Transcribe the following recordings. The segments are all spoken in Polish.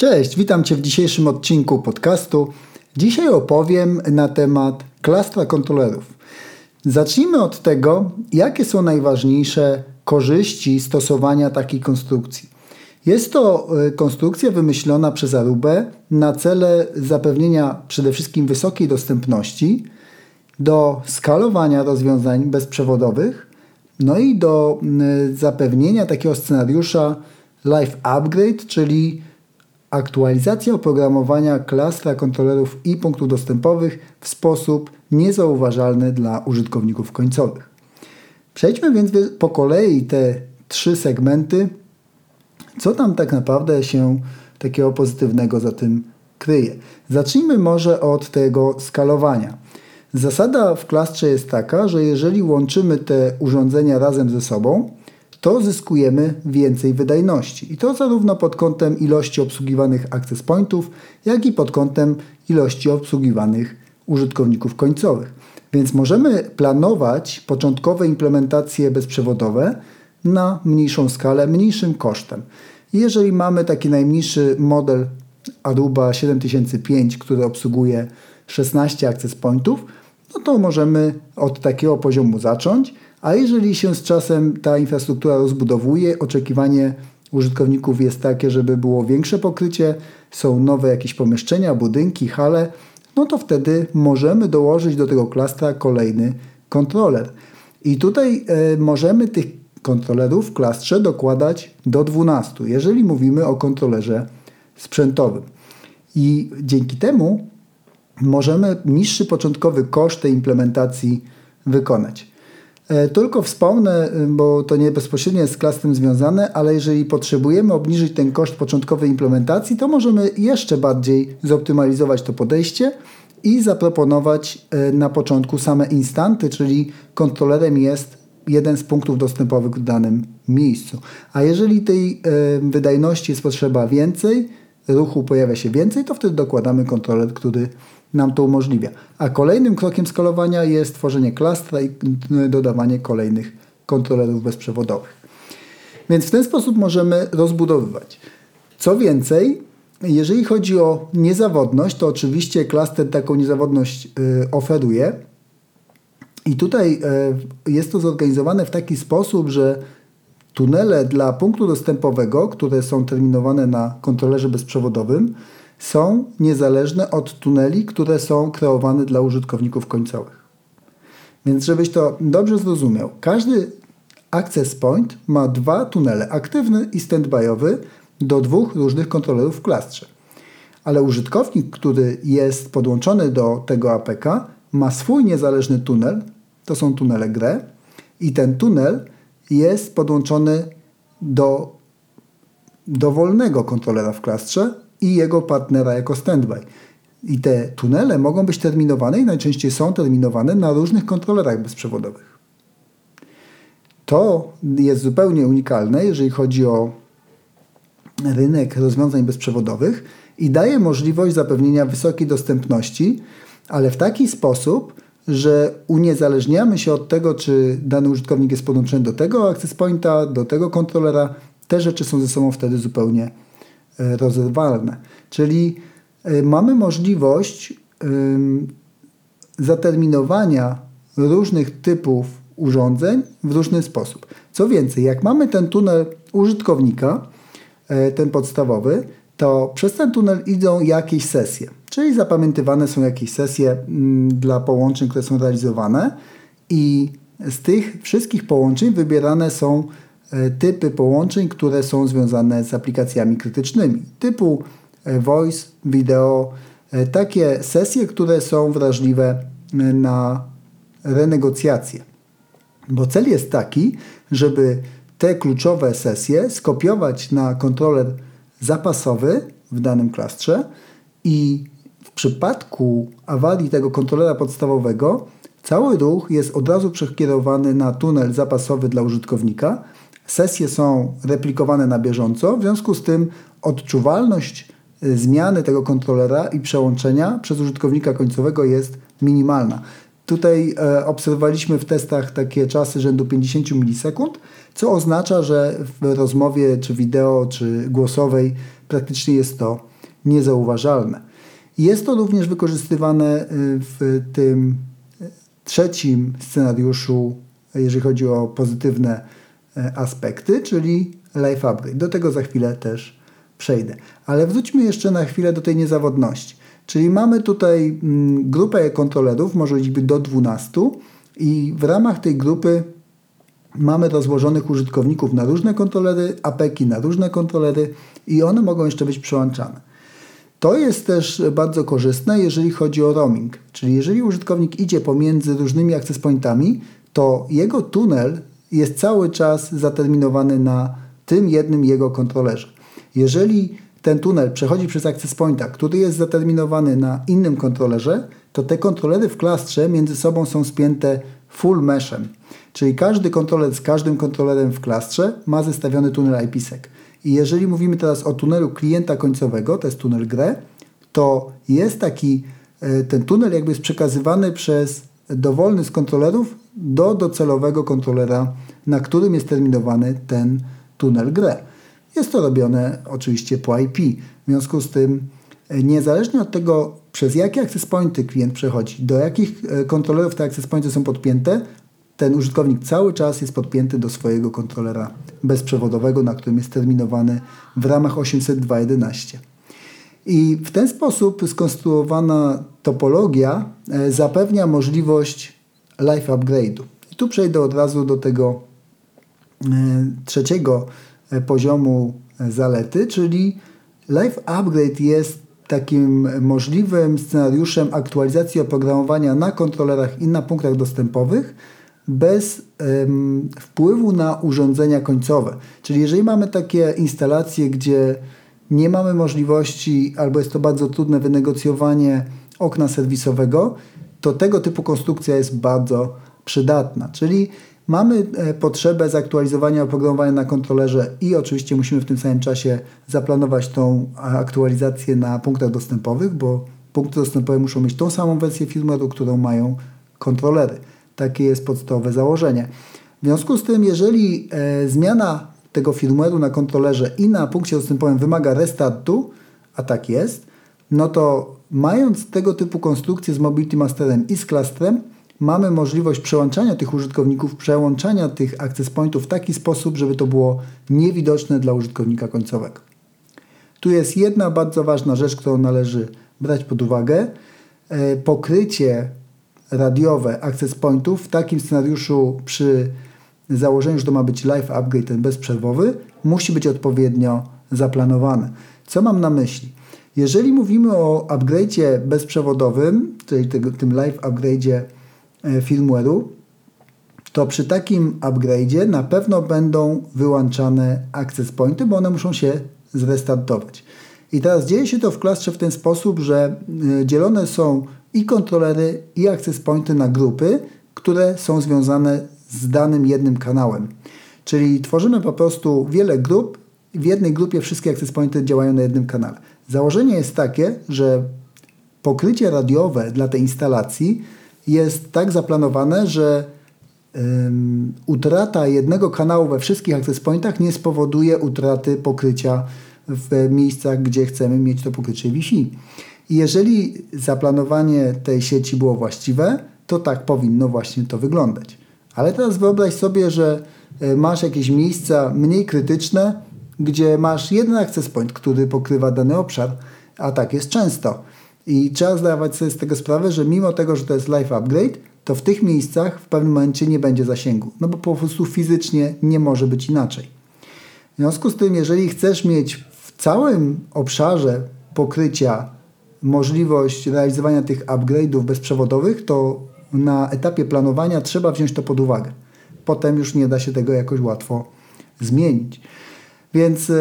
Cześć, witam Cię w dzisiejszym odcinku podcastu. Dzisiaj opowiem na temat klastra kontrolerów. Zacznijmy od tego, jakie są najważniejsze korzyści stosowania takiej konstrukcji. Jest to e, konstrukcja wymyślona przez Arubę na cele zapewnienia przede wszystkim wysokiej dostępności do skalowania rozwiązań bezprzewodowych, no i do zapewnienia takiego scenariusza Live Upgrade, czyli aktualizacja oprogramowania klastra kontrolerów i punktów dostępowych w sposób niezauważalny dla użytkowników końcowych. Przejdźmy więc po kolei te trzy segmenty, co tam tak naprawdę się takiego pozytywnego za tym kryje. Zacznijmy może od tego skalowania. Zasada w klastrze jest taka, że jeżeli łączymy te urządzenia razem ze sobą, to zyskujemy więcej wydajności. I to zarówno pod kątem ilości obsługiwanych access pointów, jak i pod kątem ilości obsługiwanych użytkowników końcowych. Więc możemy planować początkowe implementacje bezprzewodowe na mniejszą skalę, mniejszym kosztem. jeżeli mamy taki najmniejszy model Aruba 7005, który obsługuje 16 access pointów, no to możemy od takiego poziomu zacząć, a jeżeli się z czasem ta infrastruktura rozbudowuje, oczekiwanie użytkowników jest takie, żeby było większe pokrycie, są nowe jakieś pomieszczenia, budynki, hale, no to wtedy możemy dołożyć do tego klastra kolejny kontroler. I tutaj y, możemy tych kontrolerów w klastrze dokładać do 12, jeżeli mówimy o kontrolerze sprzętowym. I dzięki temu możemy niższy początkowy koszt tej implementacji wykonać. E, tylko wspomnę, y, bo to nie bezpośrednio jest z klastrem związane, ale jeżeli potrzebujemy obniżyć ten koszt początkowej implementacji, to możemy jeszcze bardziej zoptymalizować to podejście i zaproponować e, na początku same instanty, czyli kontrolerem jest jeden z punktów dostępowych w danym miejscu. A jeżeli tej e, wydajności jest potrzeba więcej, ruchu pojawia się więcej, to wtedy dokładamy kontroler, który nam to umożliwia. A kolejnym krokiem skalowania jest tworzenie klastra i dodawanie kolejnych kontrolerów bezprzewodowych. Więc w ten sposób możemy rozbudowywać. Co więcej, jeżeli chodzi o niezawodność, to oczywiście klaster taką niezawodność y, oferuje. I tutaj y, jest to zorganizowane w taki sposób, że tunele dla punktu dostępowego, które są terminowane na kontrolerze bezprzewodowym, są niezależne od tuneli, które są kreowane dla użytkowników końcowych. Więc żebyś to dobrze zrozumiał, każdy access point ma dwa tunele, aktywny i standbyowy, do dwóch różnych kontrolerów w klastrze. Ale użytkownik, który jest podłączony do tego APK, ma swój niezależny tunel, to są tunele grę, i ten tunel jest podłączony do dowolnego kontrolera w klastrze, i jego partnera jako standby. I te tunele mogą być terminowane i najczęściej są terminowane na różnych kontrolerach bezprzewodowych. To jest zupełnie unikalne, jeżeli chodzi o rynek rozwiązań bezprzewodowych i daje możliwość zapewnienia wysokiej dostępności, ale w taki sposób, że uniezależniamy się od tego, czy dany użytkownik jest podłączony do tego access pointa, do tego kontrolera. Te rzeczy są ze sobą wtedy zupełnie E, rozerwalne. Czyli e, mamy możliwość zaterminowania różnych typów urządzeń w różny sposób. Co więcej, jak mamy ten tunel użytkownika, e, ten podstawowy, to przez ten tunel idą jakieś sesje, czyli zapamiętywane są jakieś sesje dla połączeń, które są realizowane i z tych wszystkich połączeń wybierane są typy połączeń, które są związane z aplikacjami krytycznymi, typu e, voice, video, e, takie sesje, które są wrażliwe na renegocjacje. Bo cel jest taki, żeby te kluczowe sesje skopiować na kontroler zapasowy w danym klastrze i w przypadku awarii tego kontrolera podstawowego cały ruch jest od razu przekierowany na tunel zapasowy dla użytkownika, Sesje są replikowane na bieżąco, w związku z tym odczuwalność zmiany tego kontrolera i przełączenia przez użytkownika końcowego jest minimalna. Tutaj e, obserwowaliśmy w testach takie czasy rzędu 50 milisekund, co oznacza, że w rozmowie, czy wideo, czy głosowej praktycznie jest to niezauważalne. Jest to również wykorzystywane w tym trzecim scenariuszu, jeżeli chodzi o pozytywne aspekty, czyli life upgrade. Do tego za chwilę też przejdę. Ale wróćmy jeszcze na chwilę do tej niezawodności. Czyli mamy tutaj mm, grupę kontrolerów, może liczby do 12 i w ramach tej grupy mamy rozłożonych użytkowników na różne kontrolery, APEKi na różne kontrolery i one mogą jeszcze być przełączane. To jest też bardzo korzystne, jeżeli chodzi o roaming, czyli jeżeli użytkownik idzie pomiędzy różnymi access pointami, to jego tunel jest cały czas zaterminowany na tym jednym jego kontrolerze. Jeżeli ten tunel przechodzi przez access pointa, który jest zaterminowany na innym kontrolerze, to te kontrolery w klastrze między sobą są spięte full meshem. Czyli każdy kontroler z każdym kontrolerem w klastrze ma zestawiony tunel IPsec. I jeżeli mówimy teraz o tunelu klienta końcowego, to jest tunel grę, to jest taki, e, ten tunel jakby jest przekazywany przez dowolny z kontrolerów do docelowego kontrolera, na którym jest terminowany ten tunel grę. Jest to robione oczywiście po IP. W związku z tym, e, niezależnie od tego, przez jakie access pointy klient przechodzi, do jakich e, kontrolerów te access pointy są podpięte, ten użytkownik cały czas jest podpięty do swojego kontrolera bezprzewodowego, na którym jest terminowany w ramach 802.11. I w ten sposób skonstruowana topologia e, zapewnia możliwość live upgrade'u. I tu przejdę od razu do tego trzeciego E, poziomu e, zalety, czyli Live Upgrade jest takim możliwym scenariuszem aktualizacji oprogramowania na kontrolerach i na punktach dostępowych bez um, wpływu na urządzenia końcowe. Czyli jeżeli mamy takie instalacje, gdzie nie mamy możliwości albo jest to bardzo trudne wynegocjowanie okna serwisowego, to tego typu konstrukcja jest bardzo przydatna. Czyli Mamy e, potrzebę zaktualizowania oprogramowania na kontrolerze i oczywiście musimy w tym samym czasie zaplanować tą aktualizację na punktach dostępowych, bo punkty dostępowe muszą mieć tą samą wersję firmware'u, którą mają kontrolery. Takie jest podstawowe założenie. W związku z tym, jeżeli e, zmiana tego firmware'u na kontrolerze i na punkcie dostępowym wymaga restartu, a tak jest, no to mając tego typu konstrukcję z Mobility Masterem i z klastrem, mamy możliwość przełączania tych użytkowników, przełączania tych access pointów w taki sposób, żeby to było niewidoczne dla użytkownika końcowego. Tu jest jedna bardzo ważna rzecz, którą należy brać pod uwagę. E, pokrycie radiowe access pointów w takim scenariuszu przy założeniu, że to ma być live upgrade, ten bezprzerwowy, musi być odpowiednio zaplanowane. Co mam na myśli? Jeżeli mówimy o upgrade'zie bezprzewodowym, czyli tym live upgrade'zie E, firmware'u, to przy takim upgrade'zie na pewno będą wyłączane access pointy, bo one muszą się zrestartować. I teraz dzieje się to w klastrze w ten sposób, że e, dzielone są i kontrolery, i access pointy na grupy, które są związane z danym jednym kanałem. Czyli tworzymy po prostu wiele grup, w jednej grupie wszystkie access pointy działają na jednym kanale. Założenie jest takie, że pokrycie radiowe dla tej instalacji jest tak zaplanowane, że utrata jednego kanału we wszystkich access pointach nie spowoduje utraty pokrycia w miejscach, gdzie chcemy mieć to pokrycie Wi-Fi. I jeżeli zaplanowanie tej sieci było właściwe, to tak powinno właśnie to wyglądać. Ale teraz wyobraź sobie, że e, masz jakieś miejsca mniej krytyczne, gdzie masz jeden access point, który pokrywa dany obszar, a tak jest często. I trzeba zdawać sobie z tego sprawę, że mimo tego, że to jest live upgrade, to w tych miejscach w pewnym momencie nie będzie zasięgu. No bo po prostu fizycznie nie może być inaczej. W związku z tym, jeżeli chcesz mieć w całym obszarze pokrycia możliwość realizowania tych upgrade'ów bezprzewodowych, to na etapie planowania trzeba wziąć to pod uwagę. Potem już nie da się tego jakoś łatwo zmienić. Więc e,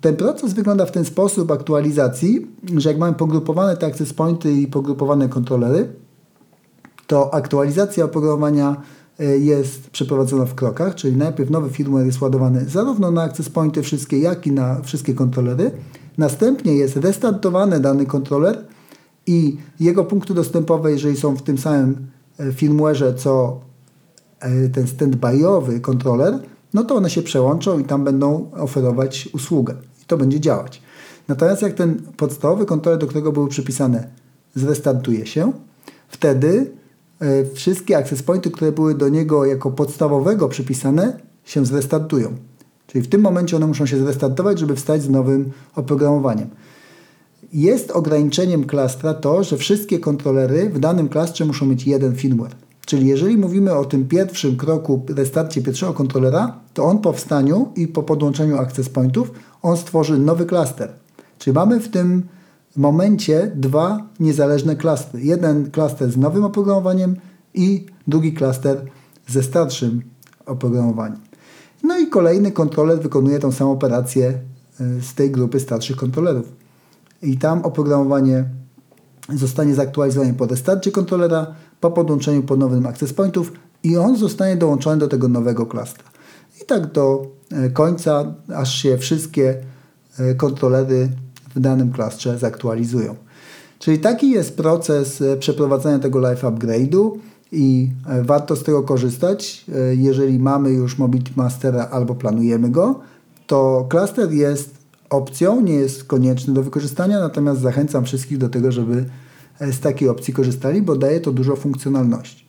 ten proces wygląda w ten sposób aktualizacji, że jak mamy pogrupowane te access pointy i pogrupowane kontrolery, to aktualizacja oprogramowania e, jest przeprowadzona w krokach, czyli najpierw nowy firmware jest ładowany zarówno na access pointy wszystkie, jak i na wszystkie kontrolery. Następnie jest restartowany dany kontroler i jego punkty dostępowe, jeżeli są w tym samym firmware'ze co ten standbyowy kontroler, no to one się przełączą i tam będą oferować usługę. I to będzie działać. Natomiast jak ten podstawowy kontroler, do którego były przypisane, zrestartuje się, wtedy e, wszystkie access pointy, które były do niego jako podstawowego przypisane, się zrestartują. Czyli w tym momencie one muszą się zrestartować, żeby wstać z nowym oprogramowaniem. Jest ograniczeniem klastra to, że wszystkie kontrolery w danym klastrze muszą mieć jeden firmware. Czyli jeżeli mówimy o tym pierwszym kroku, restarcie pierwszego kontrolera, to on po wstaniu i po podłączeniu access pointów, on stworzy nowy klaster. Czyli mamy w tym momencie dwa niezależne klastry. Jeden klaster z nowym oprogramowaniem i drugi klaster ze starszym oprogramowaniem. No i kolejny kontroler wykonuje tą samą operację e, z tej grupy starszych kontrolerów. I tam oprogramowanie zostanie zaktualizowane po restarcie kontrolera, po podłączeniu ponownym access pointów i on zostanie dołączony do tego nowego klastra. I tak do e, końca, aż się wszystkie e, kontrolery w danym klastrze zaktualizują. Czyli taki jest proces e, przeprowadzania tego live upgrade'u i warto z tego korzystać. Jeżeli mamy już Mobility Mastera albo planujemy go, to klaster jest opcją, nie jest konieczny do wykorzystania, natomiast zachęcam wszystkich do tego, żeby E, z takiej opcji korzystali, bo daje to dużo funkcjonalności.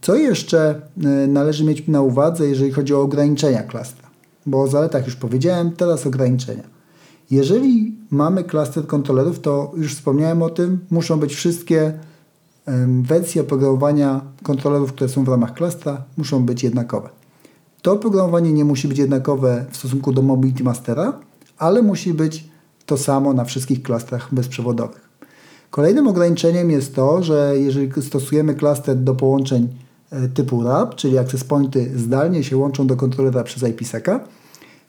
Co jeszcze e, należy mieć na uwadze, jeżeli chodzi o ograniczenia klastra? Bo o zaletach już powiedziałem, teraz ograniczenia. Jeżeli mamy klaster kontrolerów, to już wspomniałem o tym, muszą być wszystkie wersje oprogramowania kontrolerów, które są w ramach klastra, muszą być jednakowe. To oprogramowanie nie musi być jednakowe w stosunku do Mobility Mastera, ale musi być to samo na wszystkich klastrach bezprzewodowych. Kolejnym ograniczeniem jest to, że jeżeli stosujemy klaster do połączeń e, typu RAP, czyli access pointy zdalnie się łączą do kontrolera przez IPsec,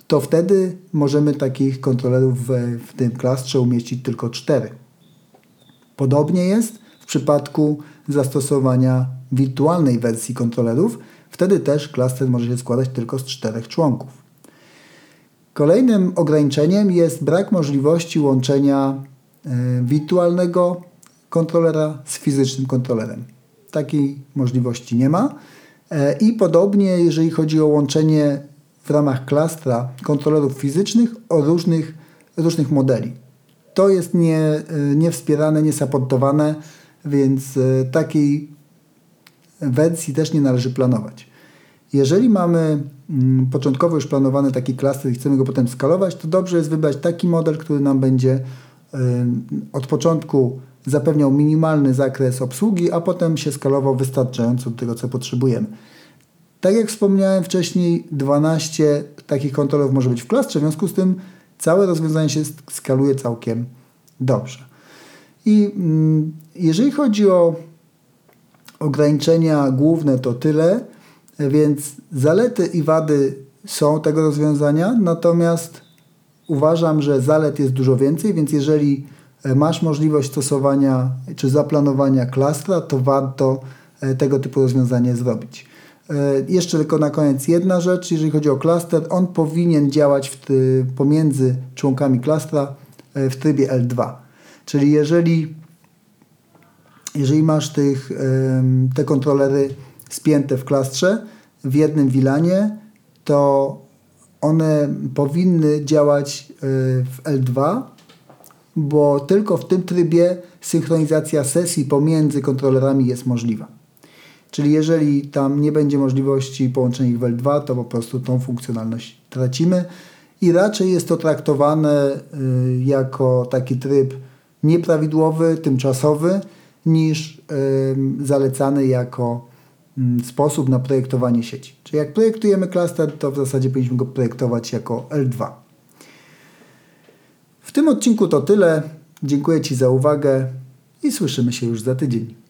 to wtedy możemy takich kontrolerów w, w tym klastrze umieścić tylko cztery. Podobnie jest w przypadku zastosowania wirtualnej wersji kontrolerów. Wtedy też klaster może się składać tylko z czterech członków. Kolejnym ograniczeniem jest brak możliwości łączenia E, wirtualnego kontrolera z fizycznym kontrolerem. Takiej możliwości nie ma. E, I podobnie, jeżeli chodzi o łączenie w ramach klastra kontrolerów fizycznych o różnych, różnych modeli. To jest nie, e, niewspierane, niesaportowane, więc takiej wersji też nie należy planować. Jeżeli mamy mm, początkowo już planowany taki klaster i chcemy go potem skalować, to dobrze jest wybrać taki model, który nam będzie od początku zapewniał minimalny zakres obsługi, a potem się skalował wystarczająco do tego, co potrzebujemy. Tak jak wspomniałem wcześniej, 12 takich kontrolerów może być w klastrze, w związku z tym całe rozwiązanie się skaluje całkiem dobrze. I mm, jeżeli chodzi o ograniczenia główne, to tyle, więc zalety i wady są tego rozwiązania, natomiast uważam, że zalet jest dużo więcej, więc jeżeli e, masz możliwość stosowania czy zaplanowania klastra, to warto e, tego typu rozwiązanie zrobić. E, jeszcze tylko na koniec jedna rzecz, jeżeli chodzi o klaster, on powinien działać w, pomiędzy członkami klastra w trybie L2. Czyli jeżeli, jeżeli masz tych, te kontrolery spięte w klastrze w jednym wilanie, to one powinny działać y, w L2, bo tylko w tym trybie synchronizacja sesji pomiędzy kontrolerami jest możliwa. Czyli jeżeli tam nie będzie możliwości połączenia ich w L2, to po prostu tą funkcjonalność tracimy i raczej jest to traktowane y, jako taki tryb nieprawidłowy, tymczasowy, niż zalecany jako sposób na projektowanie sieci. Czyli jak projektujemy klaster, to w zasadzie powinniśmy go projektować jako L2. W tym odcinku to tyle. Dziękuję Ci za uwagę i słyszymy się już za tydzień.